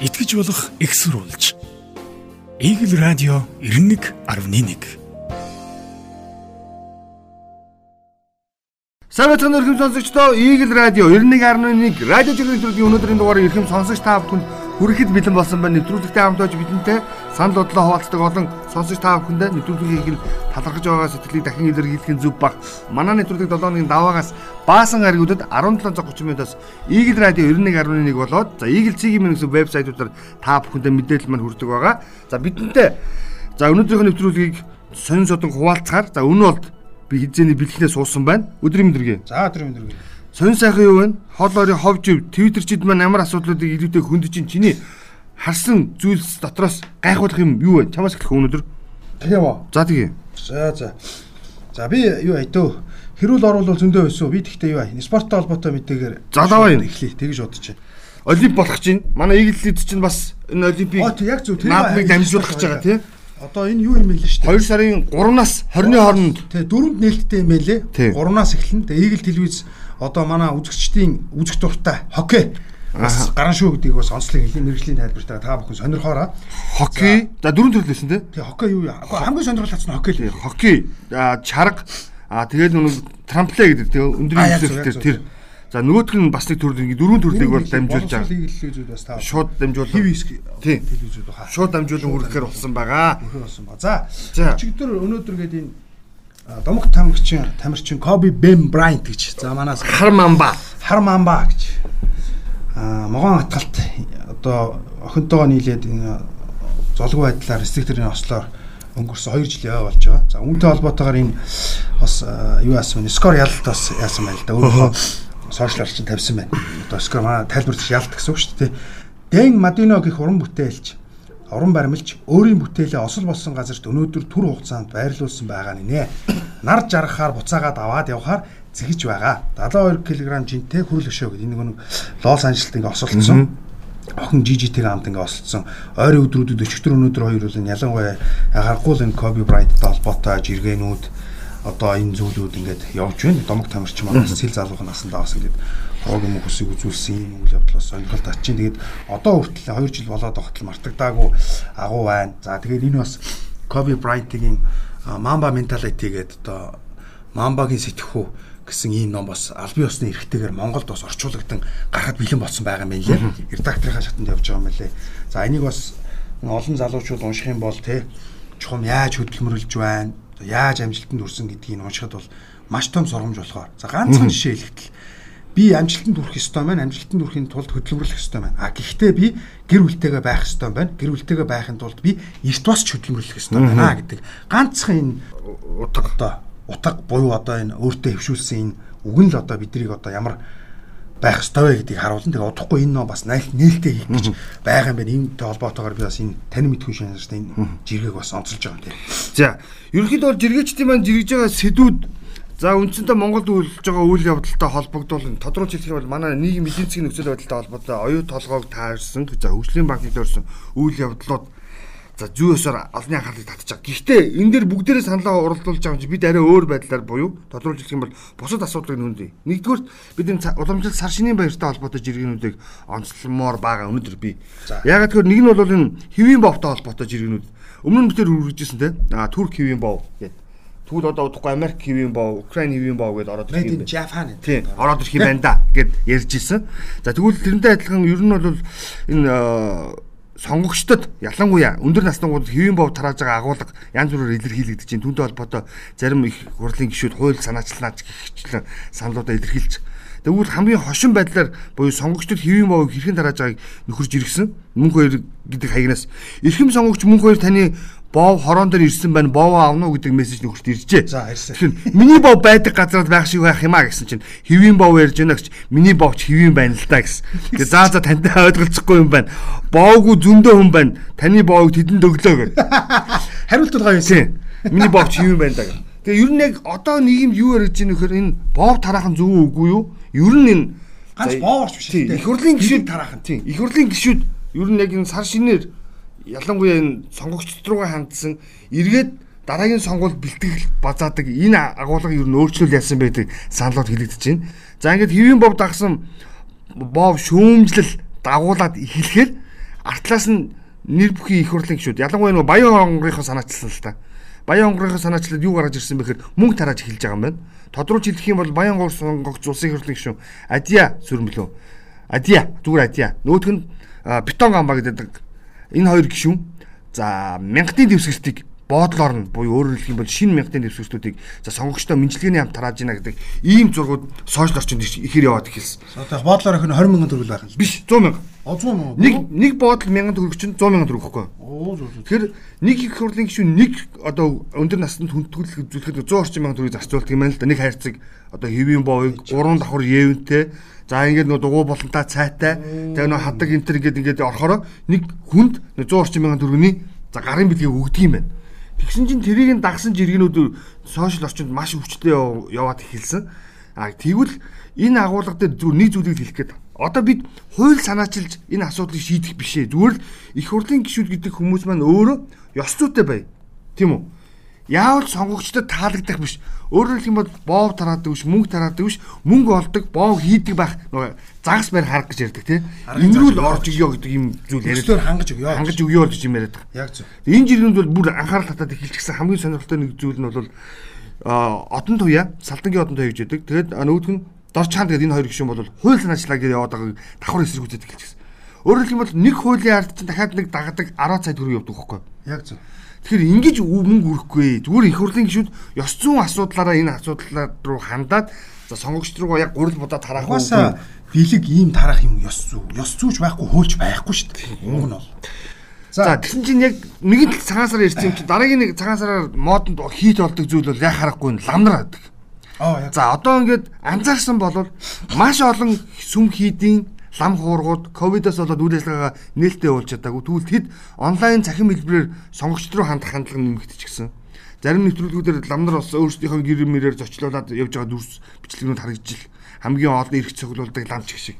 итгэж болох экссурулж. Игэл радио 91.1 Савцхан өрхөм сонсогчдоо. Игэл радио 91.1 радио төлөвийн өнөөдрийн дугаарыг эрхэм сонсогч та бүхэнд хүрэхэд бэлэн болсон байна. Нэвтрүүлэгтэй хамтааж бидэнтэй санал бодлоо хуваалцдаг олон сонсогч та бүхэндээ нэвтрүүлгийг талархаж байгаа сэтгэлийг дахин илэрхийлэхийн зөв баг. Манай нэвтрүүлэг 7-ны даваагаас баасан гаригуудад 1730 минутаас Eagle Radio 91.1 болоод за Eagle CG-ийн гэсэн вебсайтуудаар та бүхэндээ мэдээлэл маань хүрдэг байгаа. За бидэнтэй за өнөөдрийнхөө нэвтрүүлгийг сонин содон хуваалцахаар за өнөө бол би хизээний бэлгнээ суусан байна. Өдрийн мэндэргээ. За өдрийн мэндэргээ. Сонин сайхан юу вэ? Хоол орын ховж Твиттерчид маань ямар асуудлуудыг илүүтэй хөндөж чинь чиний харсан зүйлс дотроос гайхуулах юм юу вэ? Чамаас эхлэх өнөөдөр. Тэгээ ба. За тэгээ. За за. За би юу айтөө хэрүүл оруулал зөндөө байсан. Би тэгтээ юу ай. Спорттой холбоотой мэдээгээр залгаа юм эхлэе. Тэгж бодож байна. Олимп болох чинь манай иглэлд чинь бас энэ олимпийг яг зөв тэр наадмыг дамжуулах гэж байгаа тийм. Одоо энэ юу юм бэ л шүү дээ. 2 сарын 3-наас 20-ны хооронд тий дөрөнд нээлттэй юм байлээ. 3-наас эхэлнэ. Тэгээ игэл телевиз одоо манай үзэгчдийн үзэх дуртай хоккей бас гарan шүү гэдгийг бас онцлог мэрэгжлийн тайлбартай та бүхэн сонирхоороо. Хоккей. За дөрөв төрлөөсөн тий. Тий хоккей юу? Хамгийн сонирхолтой нь хоккей л. Хоккей. Чарга. А тэгэл нүг трампле гэдэг тий өндөр хэмжээтэй тэр. За нөгөөх нь бас нэг төрөл ингэ дөрвөн төрлийг бол дамжуулж байгаа. Шууд дамжуулах. Тий. Шууд дамжуулан хүрэхээр болсон байгаа. За. Өчигдөр өнөөдөр гээд энэ домог тамирчин тамирчин Коби Бэм Брайант гэж за манаас Хармамба Хармамба гэж а могоон атгалт одоо охинтойгоо нийлээд золгүй байдлаар рестрикторын ослоор өнгөрсөн 2 жил яваа болж байгаа. За үүнтэй холбоотойгоор энэ бас юу яасан бэ? Скор ялалт бас яасан байл да. Өөрөө сошиал чинь тавьсан байна. Одоо скор маа тайлбарлаж ялалт гэсэн үг шүү дээ. Дэн Мадино гэх уран бүтээлч уран баримлч өөрийн бүтээлээ осол болсон газарт өнөөдөр түр хугацаанд байрлуулсан байгаа нэ. Нар жаргахаар буцаагаад аваад явхаар зэгж байгаа. 72 кг жинтэй хүрэл өшөө гэдэг энэ нэг Лос Анжелт ингээ осолцсон. Охин жижигтэйг амт ингээ осолцсон. Ойрын өдрүүдэд өчигдөр өнөөдөр хоёр бол ялангуяа харахгүй л энэ Коби Брайанттай холбоотой жиргэнүүд одоо энэ зүйлүүд ингээд явж байна. Домог тамирч маань сэл залуух насандаа бас ингээд хог юм хүсийг үзүүлсэн юм үйл явдал бас сонирхолтой ачин. Тэгээд одоо хүртэл 2 жил болоод байхад мартагдаагүй агуу байна. За тэгээд энэ бас Коби Брайантигийн Mamba mentality гэдэг одоо Мамбагийн сэтгхүү гэсэн ийм ном бас аль бие усны эрхтэйгээр Монголд бас орчуулагдан гарахад бэлэн болсон байгаа юм лээ. Редакторынхаа шатанд явж байгаа юм лээ. За энийг бас олон залуучууд унших юм бол те чухам яаж хөдөлмөрлөж байна, яаж амжилтанд хүрсэн гэдгийг уншихад бол маш том сургамж болохоор. За ганцхан жишээ хэлэхдээ би амжилтанд хүрэх ёстой маань амжилтанд хүрэхин тулд хөдөлмөрлөх ёстой маань. А гэхдээ би гэр бүлтэйгээ байх ёстой байна. Гэр бүлтэйгээ байхын тулд би эрт бас хөдөлмөрлөх ёстой байна гэдэг ганцхан энэ утга одоо утга буюу одоо энэ өөртөө хөвшүүлсэн энэ үг нь л одоо биднийг одоо ямар байх ёстой вэ гэдгийг харуулна. Тэгээ удахгүй энэ нөө бас нээлттэй хийх гэж байгаа юм байна. Иймтэй холбоотойгоор би бас энэ тань мэдгүй шаналжтай энэ жиргэг бас онцолж байгаа юм тийм. За, ерөнхийдөө бол жиргэчдийн маань жиргэж байгаа сэдвүүд За үндсэндээ Монголд үйлж байгаа үйл явдалтай холбогдуулан тодруулж хэлэх юм бол манай нийгэм эдийн засгийн нөхцөл байдалтай холбоотой оюу толгойг таарсан за хөгжлийн банкнд өрсөн үйл явдлууд За зүү ёсоор олонний анхаарлыг байгаа. Гэхдээ энэ дээр бүгдээрээ саналаа уралдуулж байгаа юм чи бид арай өөр байдлаар буюу тодруулж хэлэх юм бол бусад асуудлыг нөндөө. Нэгдүгээр бидний уламжлалт сар шинийн баяртай холбоотой жиргэнүүдийг онцлмоор байгаа өнөөдөр би. Ягаад гэвэл нэг нь бол энэ хэвийн бовтой холбоотой жиргэнүүд өмнө нь бүтээр үргэлжсэн те. А Турк хэвийн бов гэдэг. Тэгвэл одоо удахгүй Америк хэвийн бов, Украин хэвийн бов гэдээ ороод ирэх юм байна. Japan тийм ороод ирэх юм байна да гэд ярьж исэн. За тэгвэл тэрнтэй адилхан ер нь бол энэ сонгогчдод ялангуяа өндөр насныгууд хэвийн бов тарааж байгаа агуулга янз бүрээр илэрхийлэгдэж чинь түүнтэй холбоотой зарим их хурлын гишүүд хууль санаачлалаач гихчлэн саналуудаа илэрхийлж. Тэгвэл хамгийн хошин байдлаар буюу сонгогчдод хэвийн бовыг хэрхэн тарааж байгааг нөхөрж иргсэн. Мөнх хоёр гэдэг хаягнаас. Эрхэм сонгогч мөнх хоёр таны бов хорон дээр ирсэн байна бов авна уу гэдэг мессеж нөхөрт иржээ. За ирсэн. Тэгэхээр миний бов байдаг газарт байх шиг байх юм а гэсэн чинь хэвийн бов ярьж байна гэж миний бовч хэвийн байна л та гэсэн. Тэгээ заа за тантай ойлголцохгүй юм байна. Бовгүй зөндөө хүн байна. Таны бовыг тэдэнд өглөө гэдэг. Хариулт бол гоё юм. Миний бовч хэвийн байна даа. Тэгээ ер нь яг одоо нийгэмд юу ярьж байгаа нөхөр энэ бов тараахан зөв үгүй юу? Ер нь энэ ганц бов орч биш? Их хурлын гишүүд тараахан тийм. Их хурлын гишүүд ер нь яг энэ сар шинээр ялангуяа энэ сонгогчд руугаа хандсан эргээд дараагийн сонгуульд бэлтгэл базаадаг энэ агуулга ер нь өөрчлөл яасан байдаг саналууд хэлэгдэж байна. За ингээд хэвийн бов дагсан бов шүүмжлэл дагуулад эхлэхээр артлаас нь нэр бүхий их хурлын гişүүд ялангуяа нөгөө баян хонгорынхоо санаачлсан л та. Баян хонгорынхоо санаачлаад юу гаргаж ирсэн бэхээр мөнгө тарааж эхэлж байгаа юм байна. Тодруулж хэлэх юм бол баян хонгор сонгогч улсын их хурлын гişүүн Адиа сүрмлөө. Адиа зүгээр Адиа. Нөгөөх нь бетон гамба гэдэг энэ хоёр гişүүн за мянгатын дэвсгэртийг боодлоор нь буюу өөрөөр хэлэх юм бол шинэ мянгатын дэвсгэртүүдийг за сонгогчдоо мэдлэгээний хамт тарааж ийна гэдэг ийм зургууд сошиал орчинд ихээр яваад эхэлсэн. Одоо боодлоор охин 20 мянган төгрөг байх юм. Биш 100 мянга. А 100 мянга. Нэг нэг боодол 1000 төгрөг чинь 100 мянган төгрөг зөв зөв. Тэгэхээр нэг их хурлын гишүүн нэг одоо өндөр наснд хүндэтгүүлэх үзүүлэхэд 100 орчим мянган төгрөг зарцуулдаг юм байна л да. Нэг хайрцаг одоо хэвийн боовыг 3 давхар евэнтэй За ингээд нөө дугуй болонтой цайтай тэгээ нөө хадаг энтер ингээд ингээд орохороо нэг хүнд 100 орчим мянган төгрөгийн за гарын бэлгийг өгдөг юм байна. Тэгсэн чинь тэрийг нь дагсан жиргэнүүд сошиал орчинд маш өвчтөе яваад эхэлсэн. А тэгвэл энэ агуулга дээр зүгээр нэг зүйлийг хэлэх гээд одоо бид хууль санаачилж энэ асуудлыг шийдэх бишээ. Зүгээр л их хурлын гишүүд гэдэг хүмүүс маань өөрөө ёс зүйтэй бай. Тийм үү? Яавал сонгогчдод таалагдах биш. Өөрөөр хэлэх юм бол боов тараадаг биш, мөнгө тараадаг биш, мөнгө олдог, боов хийдэг байх нөгөө загас байр харах гэж ярьдаг тийм. Инрүүл орж өгөө гэдэг юм зүйл яриад. Өстөр хангаж өгөө. Хангаж өгөө гэж юм яриад байгаа. Яг зөв. Энэ жиргэнд бол бүр анхаарал татаад эхэлчихсэн хамгийн сонирхолтой нэг зүйл нь бол одон туяа, салдангийн одон туяа гэж яддаг. Тэгээд нөгөөх нь дор чаанд гэдэг энэ хоёр гишүүн бол хууль санаачлаа гэж яваад байгааг давхар эсэргүүцээд эхэлчихсэн. Өөрөөр хэлэх юм бол нэг хуулийн ард чинь дахиад нэг дагадаг 10 цай төгрөг явдаг байхгүй. Яг зөв. Тэгэхээр ингэж мөнгө өрөхгүй. Зүгээр их хурлын гишүүд ёс зүйн асуудлаараа энэ асуудлаар руу хандаад за сонгогч руугаа яг гурил будаа тараах уу. Бэлэг ийм тарах юм ёс зүй. Ёс зүйч байхгүй хуульч байхгүй шүү дээ. Мөнгө нь бол. За тэгсэн чинь яг нэгэн л цагаан сар ярьсан юм чи дараагийн нэг цагаан сараар модонд хийт болдог зүйл бол яг харахгүй ламнар байдаг. Аа яг. За одоо ингээд анзаарсан бол маш олон сүм хийдийн лам хуургууд ковидоос болоод үйл ажиллагаагаа нээлттэй явуулж чадаагүй. Тэгвэл тэд онлайн цахим хэлбэрээр сонгогчд руу хандах хандлага нэмэгдчихсэн. Зарим нэвтрүүлгүүдээр ламнар бас өөрсдийнхөө гэр мөрөөр зочлуулад явж байгаа дүрс бичлэгнүүд харагдж ил хамгийн олон эрх цоглуулдаг ламч шиг.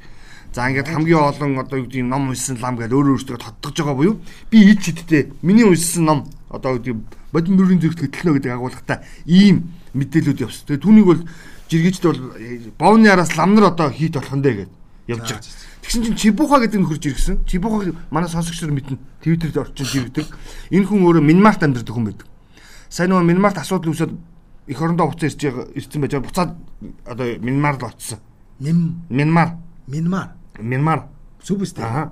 За ингээд хамгийн олон одоо юу гэдэг ном уншсан лам гэж өөр өөртөө тодтогж байгаа буюу би ид чидтэй миний уншсан ном одоо юу гэдэг бодит нүрийн зэрэгт хөтлөнө гэдэг агуулгатай ийм мэдээлүүд явсан. Тэгээ түүнийг бол жиргэжд бол бовны араас ламнар одоо хийт болох нь дээ гэж явж байгаа. Тэгсэн чинь Чибуха гэдэг нөхөрж иргсэн. Чибуха манай сонсогч нар мэднэ. Твиттерд орчиж ирдэг. Энэ хүн өөрөө Минмарт амьдардаг хүн байдаг. Сайн нөгөө Минмарт асуудал үүсээд эх орондоо буцаа ирж ирсэн байж байгаа. Буцаад одоо Минмар л очсон. Мин Минмар. Минмар. Минмар. Биз дээ. Аа.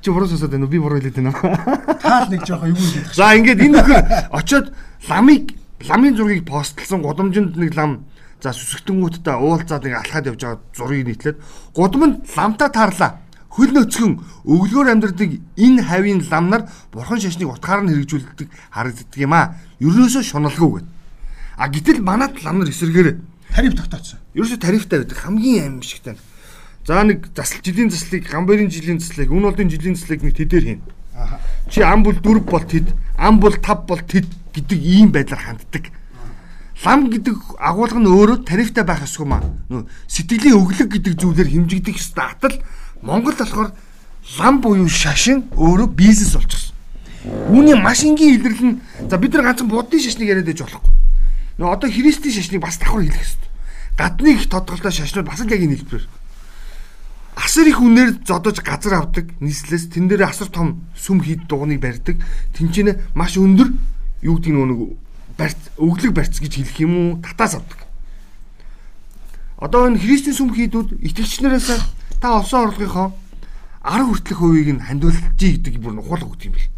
Чи буруу сонсоод байна уу? Би буруу хэлээд байна уу? Таал нэг жоохон юу юм? За ингээд энэ нөхөр очоод ламыг ламын зургийг постлсон гудамжинд нэг лам За сүсгтэнгүүттэй уулзаад ингээ алхаад явж байгаа зургийг нийтлээд гудамд ламта таарлаа. Хөл нөцгөн өглөөр амьдрдаг энэ хавийн ламнар бурхан шашныг утгаар нь хэрэгжүүлдэг харагддаг юм а. Ерөөсөө шуналгүй гэд. А гэтэл манад ламнар эсэргээр тариф тогтооцсон. Ерөөсөө тарифтай байдаг хамгийн аимшигтай. За нэг засал жилийн заслыг гамбарын жилийн заслыг үн олдын жилийн заслыг нэг тэдээр хийн. Чи ам бол 4 бол тэд, ам бол 5 бол тэд гэдэг ийм байдлаар ханддаг лам гэдэг агуулга нь өөрөө тарифтай байх ёсгүй маа. Сэтгэлийн өглөг гэдэг зүйлээр хэмжигдэх статал Монгол болохоор лам буюу шашин өөрөө бизнес болчихсон. Үүний маш энгийн илэрлэл нь за бид нар ганцхан буддын шашныг яриад байж болохгүй. Нөө одоо христийн шашныг бас давхар хэлэх хэрэгтэй. Гадны их тодголтой шашнууд бас л яг энэ хэлбэр. Асар их үнээр зодож газар авдаг нийслэлээс тэн дээр асар том сүм хийд дугныг барьдаг. Тинчэнэ маш өндөр юу гэдэг нэг барьц өглөг барьц гэж хэлэх юм уу татаас авдаг. Одоо энэ христийн сүм хийдүүд итгэгчнэрээс та олсон орлогынхоо 10 хүртэлх хувийг нь хандуулжий гэдэг бүр ухаалаг өгд юм бэл.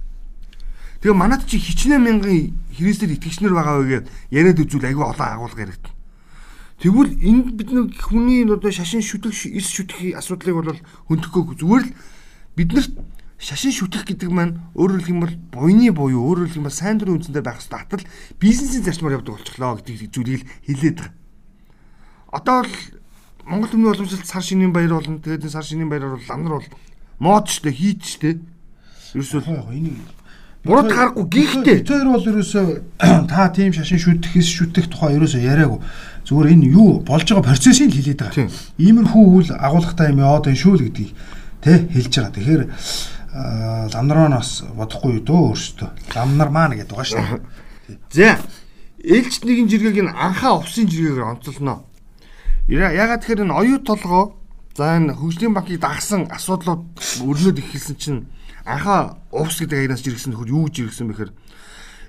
Тэгээ манад чи хичнээн мянган христээр итгэгчнэр байгаа үегээ яриад үзүүл айгүй олон агуулга яригдана. Тэгвэл энэ бид нэг хүний одоо шашин шүтэх, эс шүтэх асуудлыг бол хөндөхгүй зүгээр л биднэрт шашин шүтэх гэдэг маань өөрөөр хэлэх юм бол буйны буюу өөрөөр хэлэх юм бол сайн дурын үнцэндээ байх хэрэгтэй атал бизнесийн зарчмаар явдаг болчихлоо гэдэг зүйлийг хэлээд байгаа. Одоо л Монгол Төмний уламжлалт сар шинийн баяр болно. Тэгээд сар шинийн баяраар бол ламнар бол мод штэ хийд штэ. Ерөөсөө энийг буруу харахгүй гихтээ. Тэр бол ерөөсөө та тийм шашин шүтгэхээс шүтэх тухай ерөөсөө яриаггүй. Зүгээр энэ юу болж байгаа процессыг хэлээд байгаа. Иймэрхүү үйл агуулгатай юм яа одоо энэ шүүл гэдгийг тэ хэлж байгаа. Тэгэхээр ламнароноос бодохгүй дөө өөртөө. Ламнар маань гэдэг байгаа шүү дээ. За. Ээлж нэгэн жиргэг нь анхаа увсын жиргэгээр онцолно. Ягаад тэгэхээр энэ оюу толгоо За энэ хөгжлийн банкыг дагсан асуудлууд өрнөд ихэлсэн чинь анхаа увс гэдэг аянаас жиргсэн нөхөр юу гэж жиргсэн бэхээр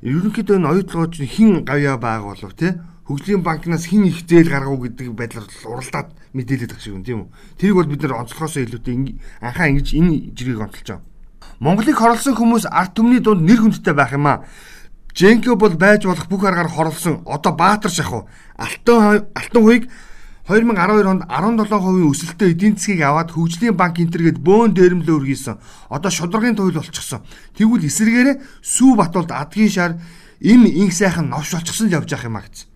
ерөнхийдөө энэ оюутлогооч хин гавья байг болов те хөгжлийн банкнаас хин их зээл гаргав гэдэг байдлаар уралдаад мэдээлээд байгаа шиг юм тийм үү. Тэрийг бол бид нэр онцлохоосоо илүүтэй анхаа ингэж энэ жиргэг онцолж байгаа. Монголыг хорлсон хүмүүс арт түмний дунд нэр хүндтэй байх юм аа. Женко бол байж болох бүх аргаар хорлсон одоо баатар шахав. Алтан алтан хуйг 2012 онд 17% өсөлттэй эдийн засгийг аваад хөгжлийн банк энтергээд бөөн дээрмлөө өргөйсөн. Одоо шударгын туйл болчихсон. Тэгвэл эсэргээрээ Сүү Батулд адгийн шар им инх сайхан новш болчихсон л явж явах юм а гэсэн.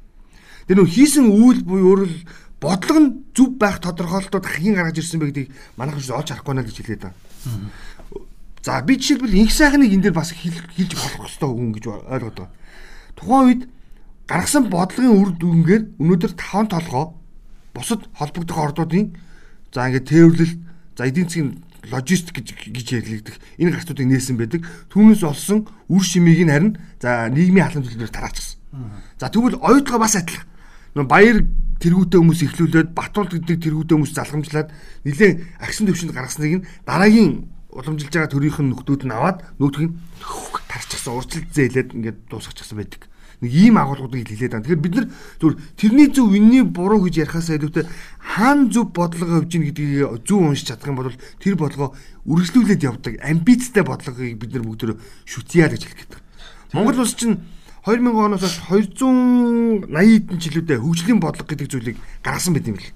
Тэр нөх хийсэн үйл буюу өөрөөр бодлого нь зүв байх тодорхойлолтууд хагийн гаргаж ирсэн бэ гэдгийг манайх ч олж харахгүй наа гэж хэлээд байна. За би жишээлбэл инх сайхныг энэ дээр бас хэлж болох хэрэгтэй хүн гэж ойлгоод байгаа. Тухайн үед гаргасан бодлогын үр дүнгээр өнөөдөр 5 толгоо бусад холбогдох ордуудын за ингээд тээвэрлэл за эдийн засгийн логистик гэж гэж яригддаг энэ гартуудыг нээсэн байдаг. Түүнээс олсон үр шимийг нь харин за нийгмийн халамж төлбөрөөр тараачихсан. За тэгвэл оюутгаа бас адилхан. Нөө баяр тэргүүтэй хүмүүс ихлүүлээд батуул гэдэг тэргүүтэй хүмүүс залгамжлаад нэлээд агшин төвшөнд гаргасныг нь дараагийн уламжилж байгаа төрийнх нь нөхдүүд нь аваад нөгөөх нь тарчихсан урчлалт зээлээд ингээд дуусгачихсан байдаг нэг ийм агуулгуудыг хэлээд байгаа. Тэгэхээр бид нар зүгээр тэрний зөв винний буруу гэж ярихаас илүүтэй хаан зөв бодлого явж гин гэдгийг зөв уншиж чадах юм бол тэр бодлого үргэлжлүүлээд явдаг амбицтай бодлогыг бид нар бүгд шүтьяа гэж хэлэх гэдэг. Монгол улс чинь 2000 оноос хойш 280 хэдэн жилүүдэд хөгжлийн бодлого гэдэг зүйлийг гаргасан байт юм бэл.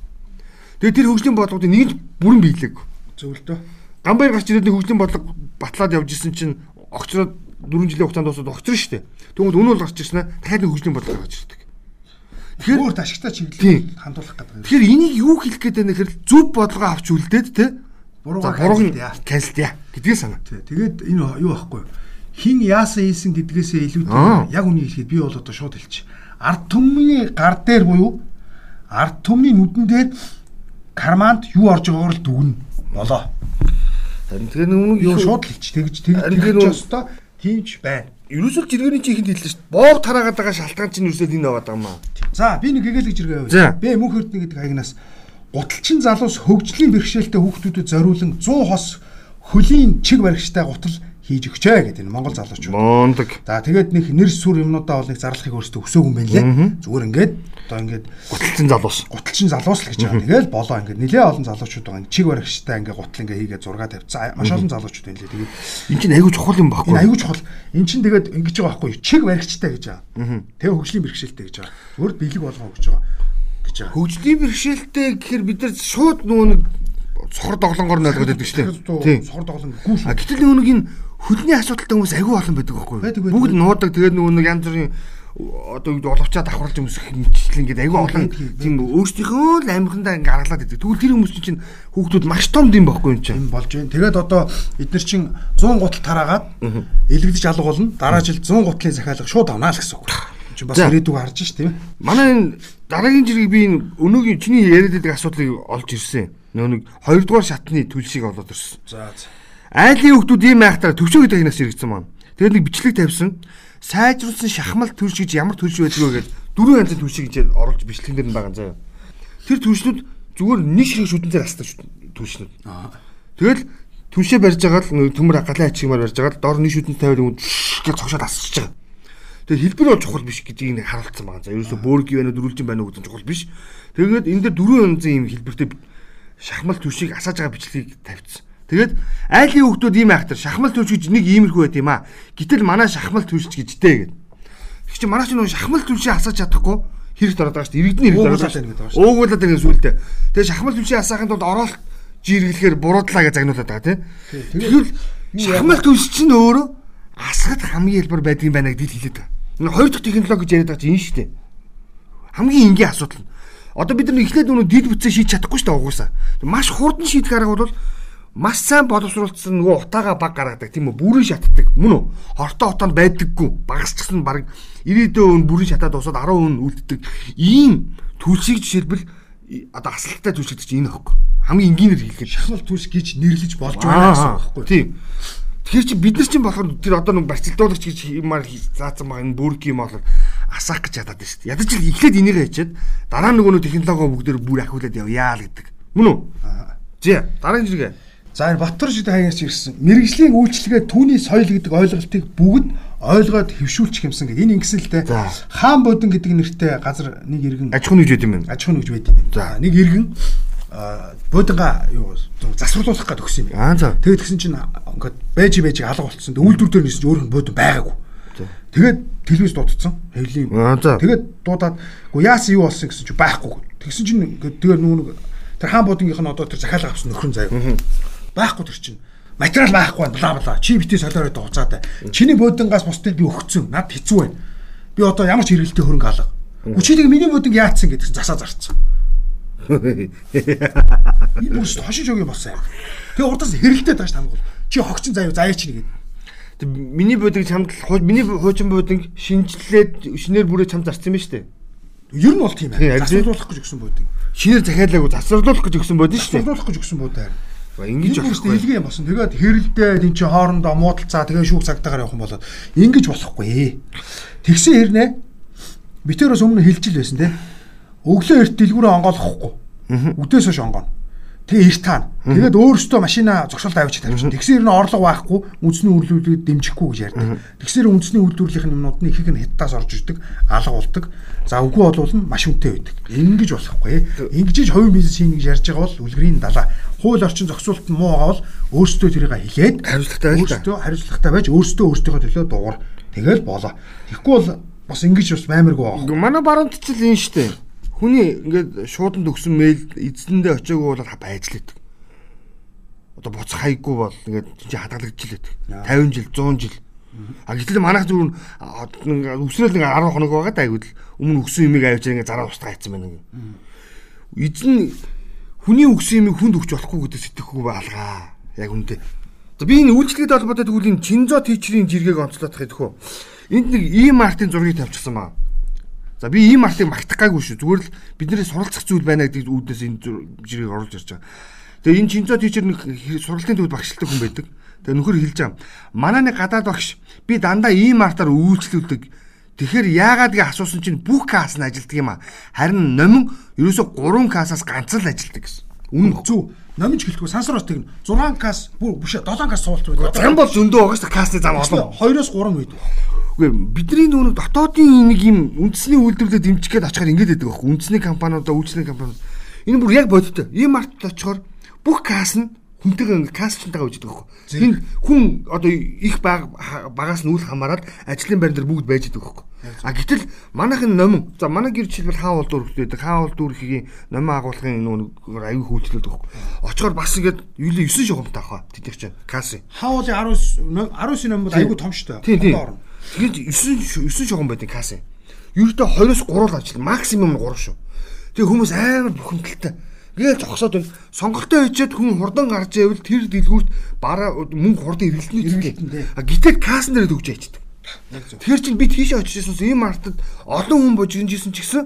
Тэгээ тэр хөгжлийн бодлогыг нэгд бүрэн биелээг. Зөв л дөө. Гамбайр гарч ирээд хөгжлийн бодлого батлаад явж исэн чинь огцроод 4 жилийн хугацаанд дуусаад огцроо шүү дээ. Тэгвэл өнөө л гарч ирсэн аа дахиад хөгжлийн бодлого гарч ирдэг. Тэгэхээр өөр ашигтай чиглэл хандуулах гэдэг. Тэгэхээр энийг юу хэлэх гээд байна гэхээр зөв бодлого авч үлдээд те буруугаар канселдъя гэдгийг санаа. Тэгээд энэ юу байхгүй хин яасан хийсэн гэдгээсээ илүүтэй яг үнийг хэлэхэд би бол одоо шууд хэлчих. Ард түмний гар дээр буюу ард түмний нүдэн дээр карманд юу орж байгаагаар л дүгнэ болоо. Тэгээ нүг юу шууд хэлчих тэгж тэгж ёстой тиймч байна. Ерөөсөө жиргэний чи ихэнд хэллээ шүү дээ. Боог тараагаад байгаа шалтгаан чинь ерөөсөө энэ байгаа юм аа. За би нэг гэгээлэг жиргээ яваа. Би мөнх хөрдний гэдэг хаягнаас гуталчин залуус хөгжлийн бэрхшээлтэй хүүхдүүдэд зориулан 100 хос хөлийн чиг баригчтай гутал хийж өгчээ гэдэг энэ Монгол залуучууд. Мондөг. За тэгээд нэг нэр сүр юмнуудаа бол нэг зарлахыг өөрсдөө өсөөг юм байна лээ. Зүгээр ингээд одоо ингээд гуталчин залуус. Гуталчин залуус л гэж байгаа. Тэгэл болоо ингээд нэлээ олон залуучууд байгаа. Чиг баригчтай ингээд гутал ингээд хийгээ зураг тавьцсан. Маш олон залуучууд байна лээ. Тэгээд эн чинь айгүй чухал юм баггүй. Энэ айгүй чухал. Эн чинь тэгээд ингэж байгаа байхгүй. Чиг баригчтай гэж байгаа. Тэгээ хөгжлийн бэрхшээлтэй гэж байгаа. Зүгээр бэлэг болгоо гэж байгаа гэж байгаа. Хөгжлийн бэрхшээлтэй гэхээр бид нар шууд нөгөө нэг сохор доглонгоор нь ойлгоод байдаг шүү дээ. Тийм. Сохор доглон гүүш. А гэтэл нөгөө нэг энэ хөдний асуудалтай хүмүүс агүй олон байдаг байхгүй юу? Бүгд нуудаг тэгээд нөгөө нэг янз бүрийн одоо юу оловчаа давхарлаж өмсөх хэмжил ингээд агүй олон тийм өөрсдийнхөө л амирхандаа ингээд гаргалаад идэг. Тэгвэл тэр хүмүүс чинь хүүхдүүд маш том юм байхгүй юм чинь. болж байна. Тэгээд одоо эдгээр чинь 100 гутал тараагаад элэгдэж алга болно. Дараа жил 100 гутлын захиалга шууд авнаа л гэсэн үг. Чи бас ирээдүг харж ш тийм ээ. Манай энэ дараагийн жирийг би энэ өнөөгийн чиний яриад байдаг асуудлыг олж ирсэн. Нөө нэг хоёрдугаар шатны төлшийг олоод ирсэн. За за. Айлын хүүхдүүд ийм айхтараа төвчөө гэдэг хинаас иргэсэн маань. Тэгээд нэг бичлэг тавьсан. Сайжруулсан шахмал төрш гэж ямар төрш байдг вэ гэж дөрвөн янзын төршийг гэж оруулж бичлэгэн дээр нь байгаа заяа. Тэр төршнүүд зүгээр нэг ширхэг шүдэнээр астай төршнүүд. Тэгэл түншээ барьж байгаа л төмөр галын ачигмаар барьж байгаа л дор нэг шүдэн тавиад гэж цогшоод асчихж байгаа. Тэгээд хэлбэр бол чухал биш гэдгийг нэг харуулсан байгаа. За ерөөсө бөөрг юу вэ дөрүлжин байна уу гэдэг чухал биш. Тэгээд энэ дээр дөрвөн янзын юм хэлбэртэй шахмал төршийг асааж байгаа бичлэгийг тавьчихсан. Тэгээд айлын хүүхдүүд ийм айхтар шахмал төрч гэж нэг иймэрхүү байт юм аа. Гэтэл манай шахмал төрч гэжтэй гэдэг. Тэг чи манай ч нэг шахмал төрчийг асааж чадахгүй хэрэгт ороод байгаа шүү дээ. Иргэдний хэрэгт ороод байгаа. Уугуулад байгаа сүултээ. Тэгээд шахмал төрчийг асаахын тулд оролт жиргэлэхээр буруудлаа гэж загнуулаад байгаа тийм. Тэгвэл шахмал төрч чинь өөрөө асахад хамгийн хэлбэр байдгийн байна гэдгийг хэлээд байгаа. Энэ хоёр дахь технологи гэж яриад байгаа чинь энэ шүү дээ. Хамгийн энгийн асуудал. Одоо бид нар эхлээд өнөө дид бүтцээ шийдэж чадахгүй шүү дээ угсаа. Маш хурдан шийдэх арга бол маш сайн боловсруулсан нөгөө утаага баг гаргадаг. Тийм үү? Бүрэн шатдаг. Мөн үү? Хортой утаанд байдаггүй. Багасчихсан баг 90% өн бүрэн шатаад усаад 10% өн үлддэг. Ийм түлшийг жишээлбэл одоо асалттай түлшигдэж чинь энэ хөөхгүй хамгийн энгийнээр хэлэхэд шахмал түлш гэж нэрлэж болж байна гэсэн үг байхгүй. Тийм. Тэгэхээр чи бид нар чинь болохоор тэр одоо нэг барцэлдуулагч гэж юмар заасан байгаа энэ бүрк юм бол асаах гэж ядаад шүү дээ. Ядаж л эхлээд энийг хийчихэд дараа нөгөө нэг технологи бүгдээр бүр ахиулаад явъя л гэдэг. Мөн үү? Зэ дараагийн жиргээ. За энэ Баттар шид хаягаас ирсэн. Мэргэжлийн үйлчлэгээ түүний соёл гэдэг ойлголтыг бүгд ойлгоод хөвшүүлчих юмсан гэдэг. Энэ ингэсэн л дээ. Хаан бодон гэдэг нэртэй газар нэг иргэн Аж ахуйн нэгж байд юм байна. аж ахуйн нэгж байд юм байна. За нэг иргэн бодонга юу засварлуулах гэдэг өгсөн юм. Аа за. Тэгээд тэгсэн чинь ингээд байж байжиг алга болцсон. Үйлдвэр дээр нисэж өөр нь бодон байгаагүй. Тэгээд телевиз дуудсан. Хэвлийн. Тэгээд дуудаад гоо яасан юу болсон гэсэн чинь байхгүй. Тэгсэн чинь ингээд тэр нүүн тэр хаан бодонгийнх нь одоо тэр захиалга авсан нөхрөн заяа. Байхгүй тэр чинь материал байхгүй бла бла. Чи битээ солиороо дуцаатай. Чиний бодонгаас бусдыг би өгцөн. Над хэцүү байна. Би одоо ямар ч хэрэгэлтэй хөрөнгө алга. Үчиг миний бодонг яатсан гэдгсэн засаа зарцсан. Энэ бүр хошиж өгье болсон юм. Тэгээ урдаас хэрэлдээд байгаа ш тамгал. Чи хогчин заяа заяа чи нэгэд. Тэг миний бодыг чамд миний хуучин бодыг шинжлээд шинээр бүрээ чамд зарцсан юм шүү дээ. Ер нь бол тийм ээ. Засварлуулах гэж өгсөн бодыг. Шинээр захиалаагүй засварлуулах гэж өгсөн бодно шүү дээ. Засварлуулах гэж өгсөн бод аа. Ба Ингэж болохгүй. Илгээ юм болсон. Тэгээд хэрэлдээд эн чи хоорондоо муудалцаа тэгээ шүүх цагтаагаар явах юм болоод ингэж болохгүй. Тэгсэн хэрнээ битээрээс өмнө хэлжил байсан те. Өглөө эрт дэлгүүрээ онгоолохгүй. Үдээс хойш онгоно. Тэгээ эрт таана. Тэгээд өөрөөсөө машина зогсоолт авчиж тавьчихсан. Тэгсэн хэрнээ орлого байхгүй, үндэсний үйлдвэрлэлийг дэмжихгүй гэж ярьдаг. Тэгсээр үндэсний үйлдвэрлэлийн юмнууд нь ихийг нь хятадаас орж ирдэг, алга болдог. За үгүй болвол нь маш үнэтэй байдаг. Ингэж болохгүй. Ингэж хувийн бизнес хийнэ гэж ярьж байгаа бол үлгэрийн далаа. Хууль орчин зохицуулалт нь муу байгаа бол өөрсдөө тэрийг хэлээд Хариуцлагатай байж өөрсдөө хариуцлагатай байж өөрсдөө өөртөө төлөө дуурай. Тэгэл болоо. Тэгэхгүй бол бас ингэж бас баймиргүй байгаа. Манай баруунт ч л энэ дээ. Хүний ингээд шууданд өгсөн мэйл эзэндээ очиагүй бол байжлаад. Одоо буцах хайггүй бол ингээд чи хадгалагдчихлээ. 50 жил, 100 жил. А гэтэл манайх зүгээр нэг өсрөл нэг 10 хоног байгаа да айгуул өмнө өгсөн юмыг авч ингээд зараа устгаа хийцэн байна. Эзэн хүний өгсөн юмыг хүнд өгч болохгүй гэдэг сэтгэхгүй баалгаа. Яг үнтэй. За би энэ үйлчлэгэд холбоотой тэгвэл энэ Чинзо тийчрийн жиргэг онцлоод тахыг хөө. Энд нэг ийм артын зургийг тавьчихсан баа. За би ийм артыг магтах гайгүй шүү. Зүгээр л бидний суралцах зүйл байна гэдэг үүднээс энэ жиргэг оруулж ирж байгаа. Тэгээ энэ Чинзо тийчэр нэг сургалтын төвд багшилдаг хүн байдаг. Тэгээ нөхөр хэлж байгаа. Манай нэг гадаад багш би дандаа ийм артаар үйлчлүүлдэг. Тэгэхээр яагаад гэж асуусан чинь бүх каас нь ажилтдаг юм а. Харин номин ерөөсө 3 касаас ганц л ажилтдаг гэсэн. Үнэн. Зүг. Номж гэлтгүй сансараас тэгнэ. 6 кас бүр биш 7 кас суулт байдаг. Зам бол зөндөө дээ касны зам олон. 2-оос 3 байдаг. Үгүй бидний нүг дотоодын нэг юм үндэсний үйлдвэрлэлд дэмжих гээд очихоор ингэж байдаг байхгүй үндэсний компаниудаа үйлчлэлийн компаниуд энэ бүр яг бодтой ийм март очихоор бүх кас нь хүнтэйгээ касчтайгаа үждэг байхгүй энэ хүн одоо их баг багаас нь үл хамааран ажлын байр дээр бүгд байж байгаа байхгүй а гэтэл манайхын номин за манай гэр жишээлбэл хаан улдуур гэдэг хаан улдуур ихийн номин агуулгын нүүн аюу хөвчлөлт байхгүй очихоор бас ингэж юу л 9 шугамтай хаа тэтгэх чинь касын. Хаулын 19 19 ном бол айгүй том шүү дээ. Тийм тийм. Тэгээд 9 9 шугам байдаг касс. Ердөө 20-оос 3 л ажил, максимум 3 шүү. Тэгээ хүмүүс амар бухимдалтай. Гээл зогсоод байна. Сонголтоо хийчихэд хүн хурдан гарч ивэл тэр дэлгүүрт бараа мөнгө хурдан эргэлтний. А гэтэл касн дээр. Яг зөв. Тэгэхээр чинь би тийшээ очиж ирсэнс ийм мартад олон хүн божигнжсэн ч гэсэн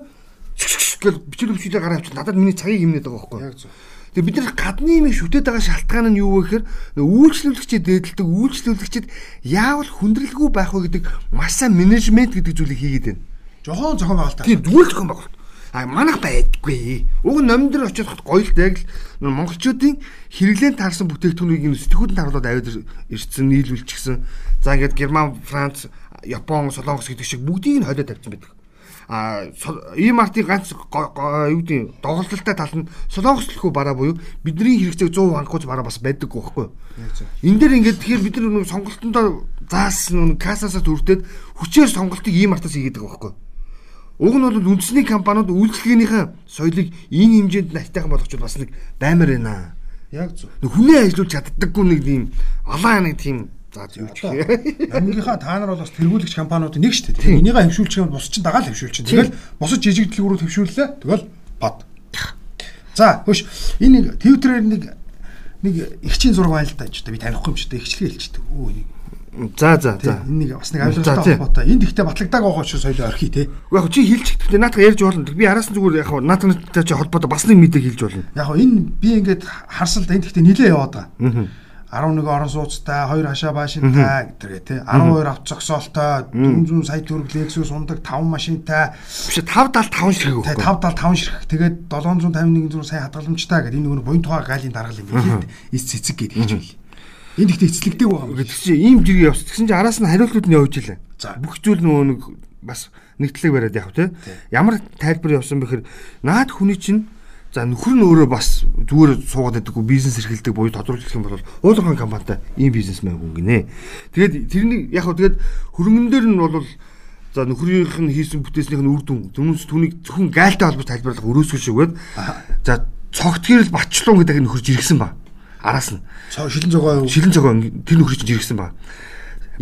гэл бичил бичилээ гараа авчих. Надад миний цагийг хэмнээд байгаа байхгүй. Яг зөв. Тэгээ бид нар гадны юм шүтээд байгаа шалтгаан нь юу вэ гэхээр үйлчлүүлэгчид дээдэлдэг үйлчлүүлэгчид яавал хүндрэлгүй байх вэ гэдэг маш сайн менежмент гэдэг зүйлийг хийгээд байна. Жохон зохион байгуулалт. Тийм зүгээр зохион байгуулалт. А манайх байдаггүй. Уг нь номон дээр очиход гоё л яг л монголчуудын хэрэглэн таарсан бүтээгдэхүүнийг юм сэтгүүлд харуулад аваад ир- ирсэн нийлүүлчихсэн. За ингээд Герман, Франц, Япон, Солонгос гэдэг шиг бүгдийг нь холиод тавьсан байдаг. А артын ганц юу гэдэг доголдолтой тал нь Солонгос төлхөө бараа буюу бидний хэрэгцээг 100% хангуулж бараа бас байдаг зөв. Энэ дээр ингээд тэгэхээр бид нар сонголтондоо заасан нэг касасаа төртөөд хүчээр сонголтыг артаас хийгээд байгаа байхгүй? Уг нь бол үндэсний компаниуд үйлчлэгээнийхээ соёлыг энэ хэмжээнд найтайхан болгочихвол бас нэг баймар байна. Яг зөв. Хүнээ ажиллуулж чаддаггүй нэг тийм алаа нэг тийм за юу ч гэх. Намгийнхаа та нар бол бас тэргүүлэгч компаниудын нэг шүү дээ. Энийгээ хөвшүүлчих юм бус чинь дагаал хөвшүүлчих. Тэгэл бусад жижиг дэлгүүрүүд хөвшүүллээ. Тэгэл бод. За хөш энэ нэг Twitter-ээр нэг нэг ихчийн зураг байна л да. Би танихгүй юм ч дээ. Ихчлээ хэлчихдэг. Өө нэг За за за. энэ нэг бас нэг тий. холбоотой. Энд ихтэй батлагдаг байгаа ч соёлоо орхий те. Яг чи хэлж гэхдээ наатах ярьж болно. Би араас нь зүгээр яг наатахтай чи холбоотой бас нэг мэдээ хэлж болно. Яг энэ би ингээд да энд ихтэй нилээ яваад байгаа. 11 орон сууцтай, 2 хашаа баашинтай гэдэргээ тий 12 авто зогсоолтой, 400 сая төгрөг Lexus ундаг 5 машинтай, Биш 575 ширхэг тий өгөхгүй. 575 ширхэг тэгээд 751 зур сая хадгаламжтай гэдэг энэ нөгөө буян тухай галийн даргал юм билээ. Эс цэцэг гэдэг хэлж байл. Энд ихтэй эцэлэгдэг байгаа юм. Гэтэл чи ийм жиргээ явц. Тэгсэн чинь араас нь хариултууд нь явж илээ. За. Бүх зүйл нөгөө нэг бас нэгтлэг бариад яв те. Ямар тайлбар явсан бэхэр наад хүний чинь за нөхөр нь өөрөө бас зүгээр суугаад байдаггүй бизнес эрхэлдэг буюу тодруулах юм бол уулын компанитай ийм бизнесмен хүн гинэ. Тэгээд тэрний яг хөө тэгээд хөрөнгөн дээр нь бол за нөхрийнх нь хийсэн бүтээснийх нь үр дүн түнс түүнийг зөвхөн гайлтай холбож тайлбарлах өрөөсгөл байд. За цогтгийрэл батчлуун гэдэг нөхөрж иргсэн ба. Араас нь шилэн зогоо юу? шилэн цогоо тэр нөхрийг чинь жиргсэн ба.